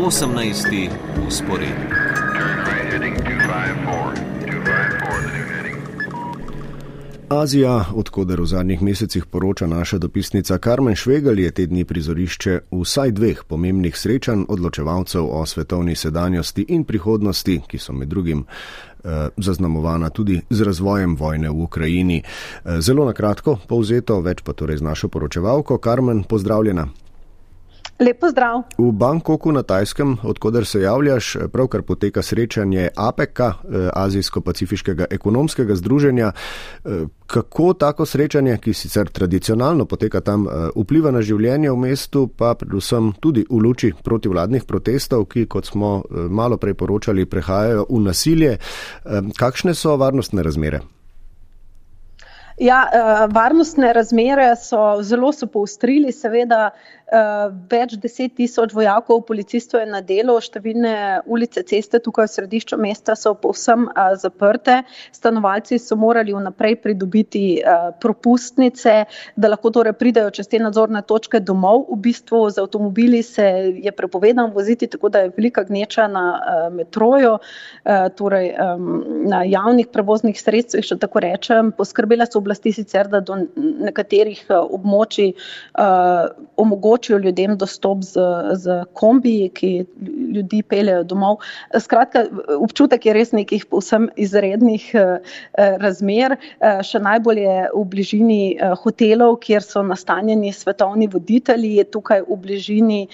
18. usporedni. Azija, odkuder v zadnjih mesecih poroča naša dopisnica Karmen Švegal, je te dni prizorišče vsaj dveh pomembnih srečanj odločevalcev o svetovni sedanjosti in prihodnosti, ki so med drugim eh, zaznamovana tudi z razvojem vojne v Ukrajini. Eh, zelo na kratko povzeto, več pa torej z našo poročevalko. Karmen, pozdravljena. Lepo zdrav. V Bangkoku na Tajskem, odkuder se javljaš, pravkar poteka srečanje APEC, eh, Azijsko-Pacifiškega ekonomskega združenja. Eh, kako tako srečanje, ki sicer tradicionalno poteka tam, eh, vpliva na življenje v mestu, pa predvsem tudi v luči protivladnih protestov, ki, kot smo malo prej poročali, prehajajo v nasilje. Kakšne so varnostne razmere? Ja, varnostne razmere so zelo so poustrili, seveda. Več deset tisoč vojakov, policistov je na delu, številne ulice, ceste tukaj v središču mesta so povsem zaprte. Stanovalci so morali vnaprej pridobiti propustnice, da lahko torej pridejo čez te nadzorne točke domov. V bistvu z avtomobili se je prepovedano voziti, tako da je velika gneča na metroju, torej na javnih prevoznih sredstvih, če tako rečem. Poskrbela so oblasti sicer, da do nekaterih območij omogočajo omogočijo ljudem dostop z, z kombiji, ki ljudi peljejo domov. Skratka, občutek je res nekih povsem izrednih eh, razmer. Eh, še najbolj je v bližini eh, hotelov, kjer so nastanjeni svetovni voditelji, tukaj v bližini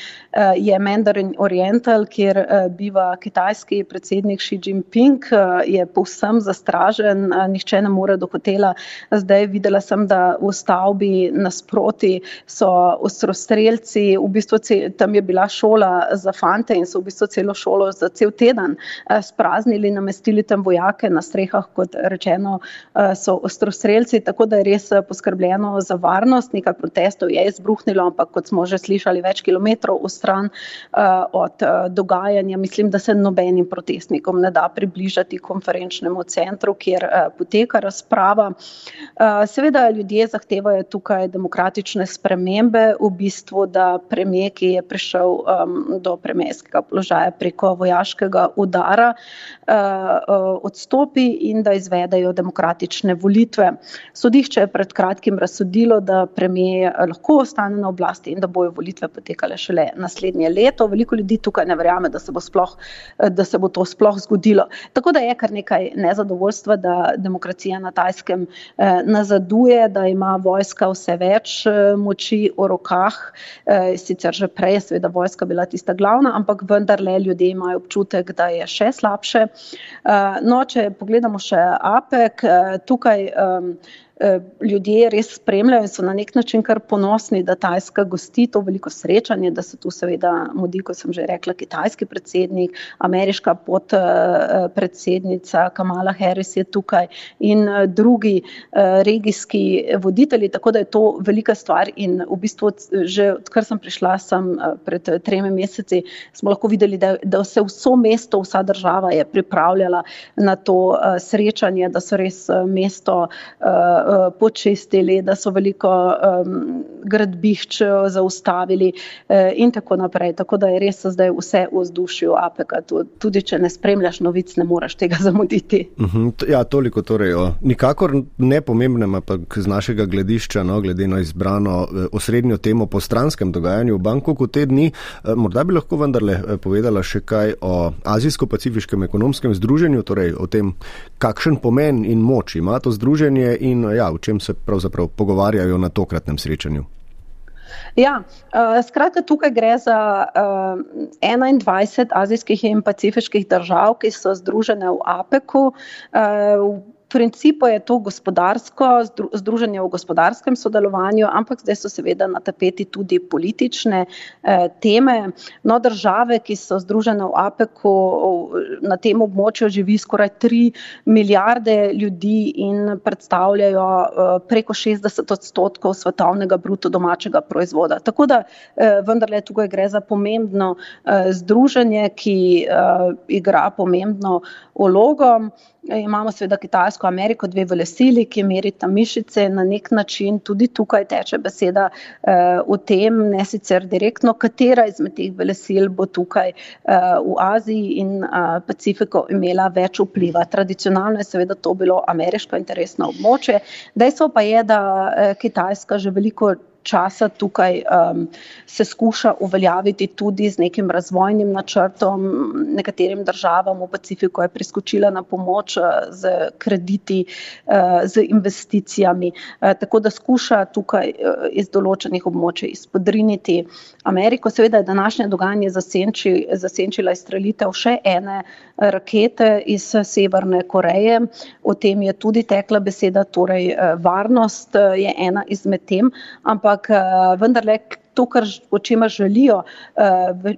je Mandarin Oriental, kjer biva kitajski predsednik Xi Jinping, je povsem zastražen, nihče ne more do hotela. Zdaj videla sem, da v stavbi nasproti so ostrostrelci, Belci, v bistvu tam je bila šola za fante in so v bistvu celo šolo za cel teden eh, spraznili, namestili tam vojake na strehah, kot rečeno, eh, so ostrostrelci, tako da je res eh, poskrbljeno za varnost. Nekaj protestov je izbruhnilo, ampak kot smo že slišali, več kilometrov v stran od dogajanja. Mislim, da se nobenim protestnikom ne da približati konferenčnemu centru, kjer poteka razprava. Seveda ljudje zahtevajo tukaj demokratične spremembe, v bistvu da premijer, ki je prišel um, do premijerskega položaja preko vojaškega udara, uh, uh, odstopi in da izvedejo demokratične volitve. Sodišče je pred kratkim razsodilo, da premijer lahko ostane na oblasti in da bojo volitve potekale šele naslednje leto. Veliko ljudi tukaj ne verjame, da se bo, sploh, da se bo to sploh zgodilo. Tako da je kar nekaj nezadovoljstva, da demokracija na tajskem eh, nazaduje, da ima vojska vse več eh, moči v rokah. Eh, sicer že prej je seveda vojska bila tista glavna, ampak vendarle ljudje imajo občutek, da je še slabše. Eh, no, če pogledamo še APEC, eh, tukaj. Eh, ljudje res spremljajo in so na nek način kar ponosni, da Tajska gosti to veliko srečanje, da se tu seveda mudi, kot sem že rekla, kitajski predsednik, ameriška podpredsednica Kamala Harris je tukaj in eh, drugi eh, regijski voditelji, tako da je to velika stvar in v bistvu že odkar sem prišla sem pred tremi meseci, smo lahko videli, da, da se vso mesto, vsa država je pripravljala na to srečanje, da so res mesto uh, počistili, da so veliko um, gradbišč zaustavili uh, in tako naprej. Tako da je res zdaj vse v vzdušju APEK-a. Tudi če ne spremljaš novic, ne moreš tega zamuditi. Uh mhm, -huh, ja, toliko torej o nikakor nepomembnem, ampak z našega gledišča, no, glede na izbrano uh, osrednjo temo po stranskem dogajanju v Bangkoku te dni, morda bi lahko vendarle povedala še kaj o Azijsko-Pacifiškem ekonomskem združenju, torej o tem, kakšen pomen in moč ima to združenje in ja, o čem se pravzaprav pogovarjajo na tokratnem srečanju. Ja, uh, skratka, tukaj gre za uh, eh, 21 azijskih in pacifiških držav, ki so združene v APEC-u. Uh, principu je to gospodarsko, združenje v gospodarskem sodelovanju, ampak zdaj so seveda na tapeti tudi politične eh, teme. No, države, ki so združene v APEC-u, na tem območju živi skoraj 3 milijarde ljudi in predstavljajo eh, preko 60 odstotkov svetovnega bruto domačega proizvoda. Tako da eh, vendarle tukaj gre za pomembno eh, združenje, ki eh, igra pomembno vlogo. Imamo seveda Kitajsko, Kitajsko Ameriko, dve velesili, ki merita mišice. Na nek način tudi tukaj teče beseda uh, o tem, ne sicer direktno, katera izmed teh velesil bo tukaj uh, v Aziji in uh, Pacifiku imela več vpliva. Tradicionalno je seveda to bilo ameriško interesno območje. Dejstvo pa je, da uh, Kitajska že veliko časa tukaj um, se skuša uveljaviti tudi z nekim razvojnim načrtom. Nekaterim državam v Pacifiku je priskočila na pomoč uh, z krediti, uh, z investicijami, uh, tako da skuša tukaj iz določenih območij izpodriniti Ameriko. Seveda je današnje dogajanje zasenči, zasenčila izstrelitev še ene rakete iz Severne Koreje. O tem je tudi tekla beseda, torej varnost je ena izmed tem, ampak vendarle to, kar, o čemer želijo uh,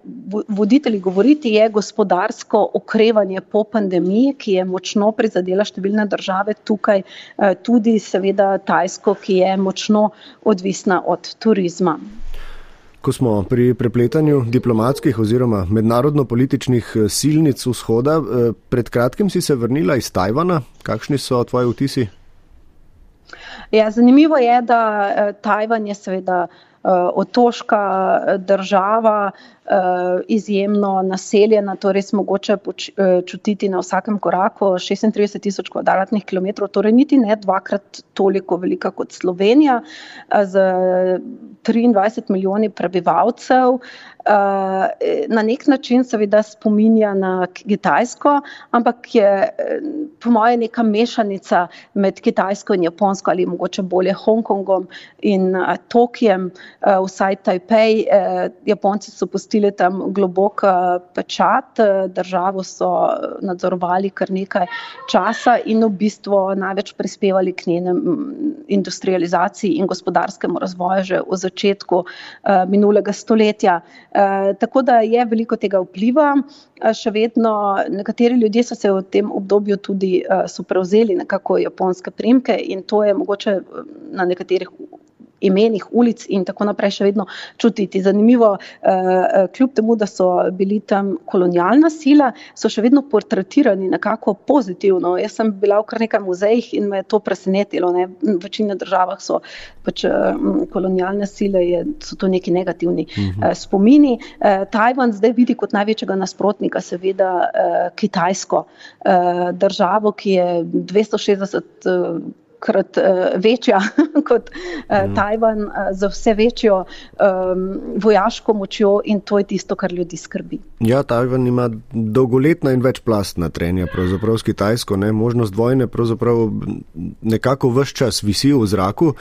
voditelji govoriti, je gospodarsko okrevanje po pandemiji, ki je močno prizadela številne države, tukaj uh, tudi seveda Tajsko, ki je močno odvisna od turizma. Ko smo pri prepletanju diplomatskih oziroma mednarodno-političnih silnic vzhoda, pred kratkim si se vrnila iz Tajvana. Kakšni so tvoji vtisi? Ja, zanimivo je, da eh, Tajvan je seveda eh, otoška eh, država, izjemno naseljena, to res mogoče čutiti na vsakem koraku, 36 tisoč kvadratnih kilometrov, torej niti ne dvakrat toliko velika kot Slovenija, z 23 milijoni prebivalcev. Eh, na nek način seveda spominja na Kitajsko, ampak je eh, po moje neka mešanica med Kitajsko in Japonsko ali mogoče bolje Hongkongom in eh, Tokijem, vsaj Tajpej. Japonci so postili tam globok pečat, državo so nadzorovali kar nekaj časa in v bistvu največ prispevali k njenem industrializaciji in gospodarskemu razvoju že v začetku minulega stoletja. Eh, tako da je veliko tega vpliva. Eh, še vedno nekateri ljudje so se v tem obdobju tudi uh, prevzeli nekako japonske primke in to je mogoče na nekaterih imenih ulic in tako naprej še vedno čutiti. Zanimivo, eh, kljub temu, da so bili tam kolonialna sila, so še vedno portretirani nekako pozitivno. Jaz sem bila v kar nekaj muzejih in me je to presenetilo. Ne. V večini državah so pač kolonialne sile, je, so to neki negativni uh mhm. -huh. spomini. Eh, Tajvan zdaj vidi kot največjega nasprotnika seveda eh, Kitajsko državo, ki je 260 krat uh, večja kot mm. Tajvan, uh, z vse večjo um, vojaško močjo in to je tisto, kar ljudi skrbi. Ja, Tajvan ima dolgoletna in večplastna trenja, pravzaprav s Kitajsko, ne? možnost vojne pravzaprav nekako vse čas visi v zraku.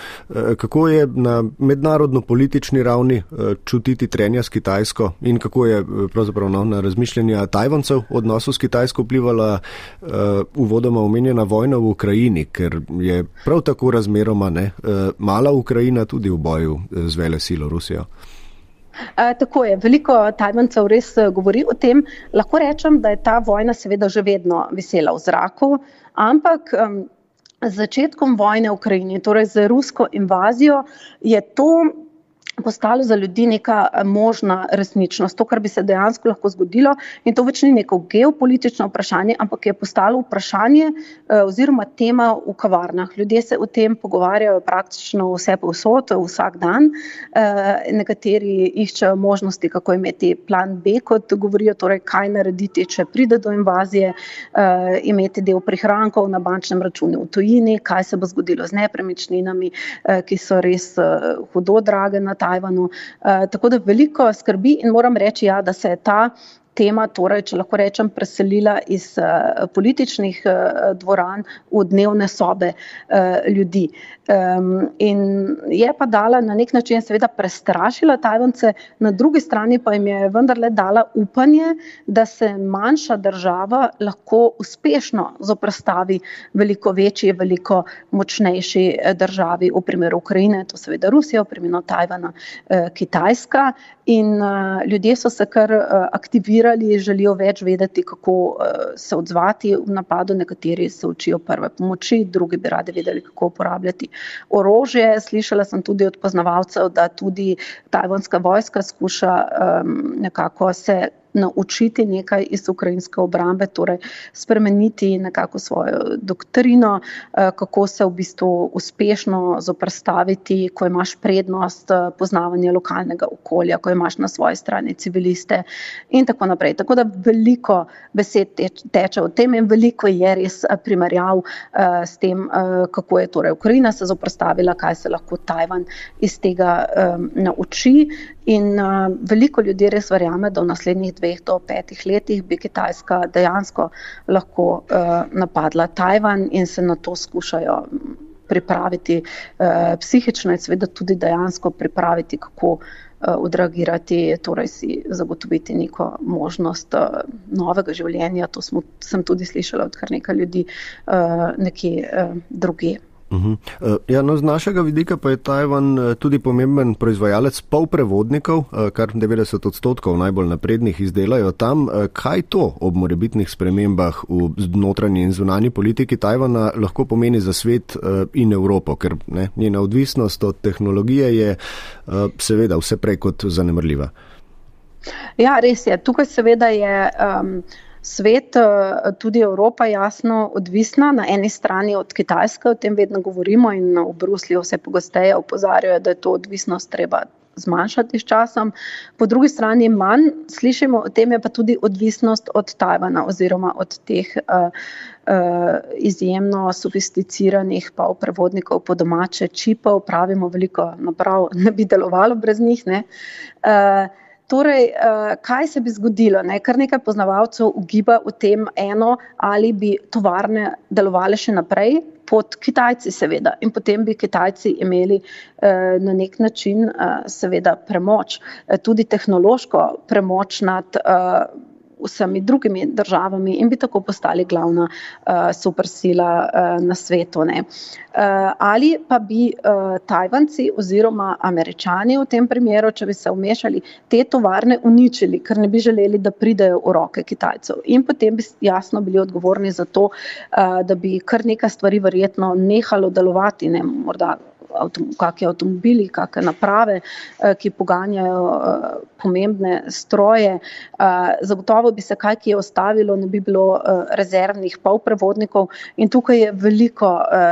Kako je na mednarodno-politični ravni čutiti trenja s Kitajsko in kako je pravzaprav no, na razmišljanja Tajvancev odnosov s Kitajsko vplivala uh, uvodoma omenjena vojna v Ukrajini, ker je prav tako razmeroma ne, eh, mala Ukrajina tudi v boju eh, z vele silo Rusijo. E, tako je, veliko Tajvancev res govori o tem. Lahko rečem, da je ta vojna seveda že vedno visela v zraku, ampak z začetkom vojne v Ukrajini, torej z rusko invazijo, je to postalo za ljudi neka eh, možna resničnost, to, kar bi se dejansko lahko zgodilo. In to več ni neko geopolitično vprašanje, ampak je postalo vprašanje eh, oziroma tema v kavarnah. Ljudje se o tem pogovarjajo praktično vse povsod, vsak dan. Eh, nekateri iščejo možnosti, kako imeti plan B, kot govorijo, torej kaj narediti, če pride do invazije, imeti del prihrankov na bančnem računu v tujini, kaj se bo zgodilo z nepremičninami, ki so res hudo drage na ta Tajvanu. Uh, tako da veliko skrbi in moram reči, ja, da se je ta tema, torej, če lahko rečem, preselila iz uh, političnih uh, dvoran v dnevne sobe uh, ljudi. Um, in je pa dala na nek način, seveda, prestrašila Tajvance, na drugi strani pa jim je vendarle dala upanje, da se manjša država lahko uspešno zoprstavi veliko večji, veliko močnejši državi, v primeru Ukrajine, to seveda Rusija, v primeru Tajvana, uh, Kitajska. In uh, ljudje so se kar uh, aktivirali, želijo več vedeti, kako uh, se odzvati v napadu. Nekateri se učijo prve pomoči, drugi bi radi vedeli, kako uporabljati orožje. Slišala sem tudi od poznavalcev, da tudi tajvanska vojska skuša um, nekako se naučiti nekaj iz ukrajinske obrambe, torej spremeniti nekako svojo doktrino, eh, kako se v bistvu uspešno zoprstaviti, ko imaš prednost eh, poznavanja lokalnega okolja, ko imaš na svoji strani civiliste in tako naprej. Tako da veliko besed teče o tem in veliko je res primerjav s tem, kako je torej Ukrajina se zoprstavila, kaj se lahko Tajvan iz tega nauči. In veliko ljudi res verjame, da v naslednjih dveh do petih letih bi Kitajska dejansko lahko uh, napadla Tajvan in se na to skušajo pripraviti uh, psihično in seveda tudi dejansko pripraviti, kako uh, odreagirati, torej si zagotoviti neko možnost uh, novega življenja. To smo, sem tudi slišala od kar nekaj ljudi uh, nekje uh, druge. Uh -huh. ja, no, z našega vidika pa je Tajvan eh, tudi pomemben proizvajalec polprevodnikov, eh, kar 90 odstotkov najbolj naprednih izdelajo tam. Kaj to ob morebitnih spremembah v notranji in zunanji politiki Tajvana lahko pomeni za svet in Evropo, ker ne, njena odvisnost od tehnologije je seveda vse prej kot zanemrljiva. Ja, res je. Tukaj seveda je. Um, svet, eh, tudi Evropa, jasno odvisna na eni strani od Kitajske, o tem vedno govorimo in v Bruslju vse pogosteje opozarjajo, da je to odvisnost treba zmanjšati s časom. Po drugi strani manj slišimo o tem, je pa tudi odvisnost od Tajvana oziroma od teh uh, uh, izjemno sofisticiranih pa prevodnikov po domače čipov, pravimo veliko naprav, ne bi delovalo brez njih. Ne? Uh, Torej, eh, kaj se bi zgodilo? Ne? Kar nekaj poznavalcev ugiba v tem eno, ali bi tovarne delovale še naprej pod Kitajci, seveda, in potem bi Kitajci imeli eh, na nek način, eh, seveda, premoč, tudi tehnološko premoč nad vsemi drugimi državami in bi tako postali glavna uh, supersila uh, na svetu. Uh, ali pa bi uh, Tajvanci oziroma Američani v tem primeru, če bi se umešali, te tovarne uničili, ker ne bi želeli, da pridejo v roke Kitajcev. In potem bi jasno bili odgovorni za to, uh, da bi kar nekaj stvari verjetno nehalo delovati, ne morda kakšne avtomobili, kakšne naprave, eh, ki poganjajo eh, pomembne stroje. Eh, zagotovo bi se kaj, ki je ostavilo, ne bi bilo rezervnih polprevodnikov in tukaj je veliko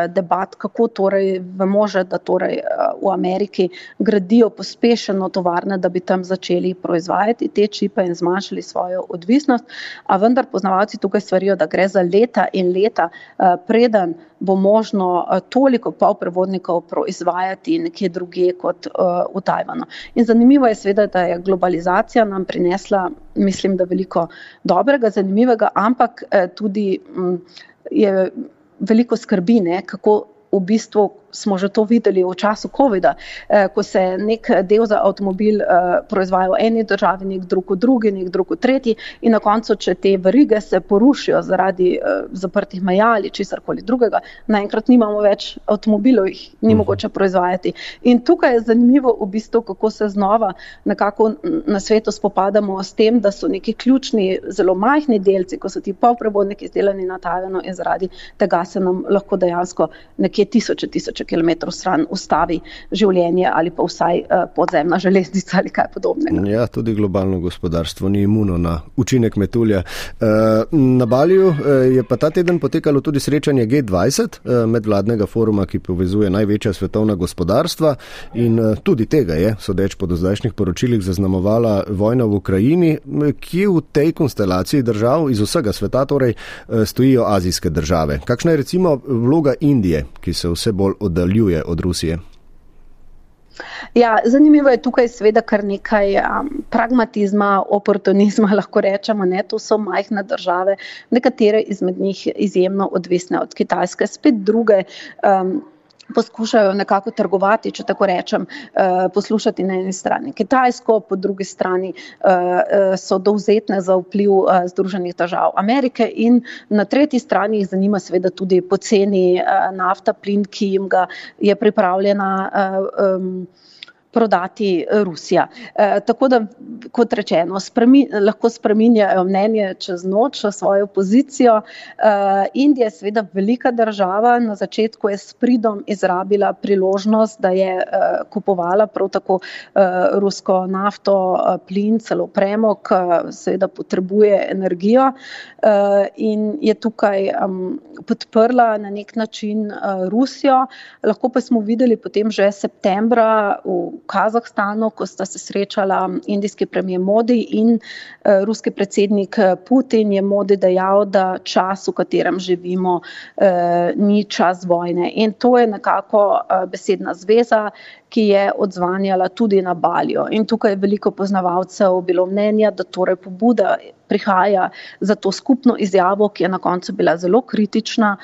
debat, kako torej vemo že, da torej v Ameriki gradijo pospešeno tovarne, da bi tam začeli proizvajati te čipe in zmanjšali svojo odvisnost, a vendar poznavalci tukaj svarijo, da gre za leta in leta preden bo možno toliko polprevodnikov proizvajati izvajati nekje druge kot uh, v Tajvanu. In zanimivo je seveda, da je globalizacija nam prinesla, mislim, da veliko dobrega, zanimivega, ampak eh, tudi um, je veliko skrbi, ne, kako v bistvu smo že to videli v času COVID-a, eh, ko se je nek del za avtomobil eh, proizvajal v eni državi, nek drug v drugi, nek drug v tretji, in na koncu, če te verige se porušijo zaradi eh, zaprtih meja ali česar koli drugega, naenkrat nimamo več avtomobilov, jih ni mhm. mogoče proizvajati. In tukaj je zanimivo, v bistvu, kako se znova nekako na svetu spopadamo s tem, da so neki ključni, zelo majhni delci, ko so ti polprevodniki izdelani na Tajvanu, in zaradi tega se nam lahko dejansko nekje tisoče, tisoče km stran ustavi življenje ali pa vsaj uh, podzemna železnica ali kaj podobnega. Ja, tudi globalno gospodarstvo ni imuno na učinek metulja. Uh, na Balju uh, je pa ta teden potekalo tudi srečanje G20 uh, medvladnega foruma, ki povezuje največja svetovna gospodarstva in uh, tudi tega je, sodeč po dozdajšnjih poročilih, zaznamovala vojna v Ukrajini, kje v tej konstelaciji držav iz vsega sveta torej stojijo azijske države. Kakšna je recimo vloga Indije, ki se vse bolj? Oddaljuje od Rusije? Ja, zanimivo je tukaj seveda kar nekaj um, pragmatizma, oportunizma, lahko rečemo. Ne? To so majhne države, nekatere izmed njih izjemno odvisne od Kitajske, spet druge. Um, poskušajo nekako trgovati, če tako rečem, eh, poslušati na eni strani Kitajsko, po drugi strani eh, eh, so dovzetne za vpliv Združenih držav Amerike in na tretji strani jih zanima seveda tudi poceni nafta, plin, ki jim ga je pripravljena prodati Rusija. Tako da, kot rečeno, spremi, lahko spreminjajo mnenje čez noč, svojo pozicijo. Indija je seveda velika država, na začetku je s pridom izrabila priložnost, da je kupovala prav tako rusko nafto, plin, celo premog, seveda potrebuje energijo in je tukaj podprla na nek način Rusijo. Lahko pa smo videli potem že septembra v Kazahstanu, ko sta se srečala indijski premijer Modi in ruski predsednik Putin, je Modi dejal, da čas, v katerem živimo, ni čas vojne. In to je nekako besedna zveza, ki je odzvanjala tudi na Baljo. In tukaj je veliko poznavalcev bilo mnenja, da torej pobuda prihaja za to skupno izjavo, ki je na koncu bila zelo kritična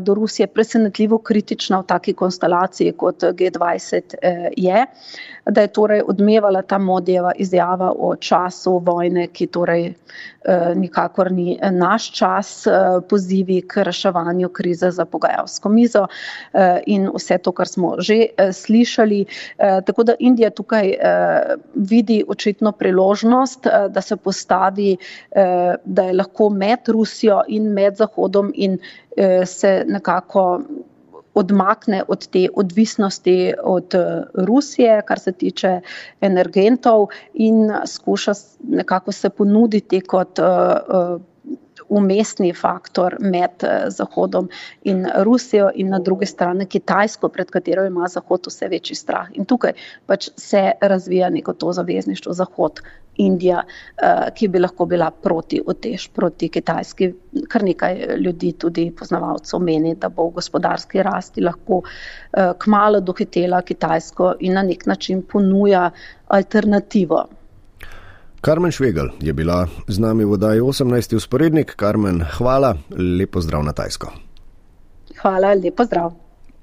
do Rusije, presenetljivo kritična v taki konstelaciji, kot G20 je, da je torej odmevala ta Modijeva izjava o času vojne, ki torej nikakor ni naš čas, pozivi k reševanju krize za pogajalsko mizo in vse to, kar smo že slišali. Tako da Indija tukaj vidi očitno priložnost, da se postavi, da je lahko med Rusijo in med Zahodom in se nekako odmakne od te odvisnosti od Rusije, kar se tiče energentov, in skuša nekako se ponuditi kot vmesni faktor med Zahodom in Rusijo in na drugi strani Kitajsko, pred katero ima Zahod vse večji strah. In tukaj pač se razvija neko to zavezništvo Zahod. Indija, ki bi lahko bila proti utež, proti Kitajski. Kar nekaj ljudi, tudi poznavalcev, meni, da bo v gospodarski rasti lahko kmalu dohitela Kitajsko in na nek način ponuja alternativo. Karmen Švegel je bila z nami v oddaji 18. usporednik. Karmen, hvala, lepo zdrav na Tajsko. Hvala, lepo zdrav.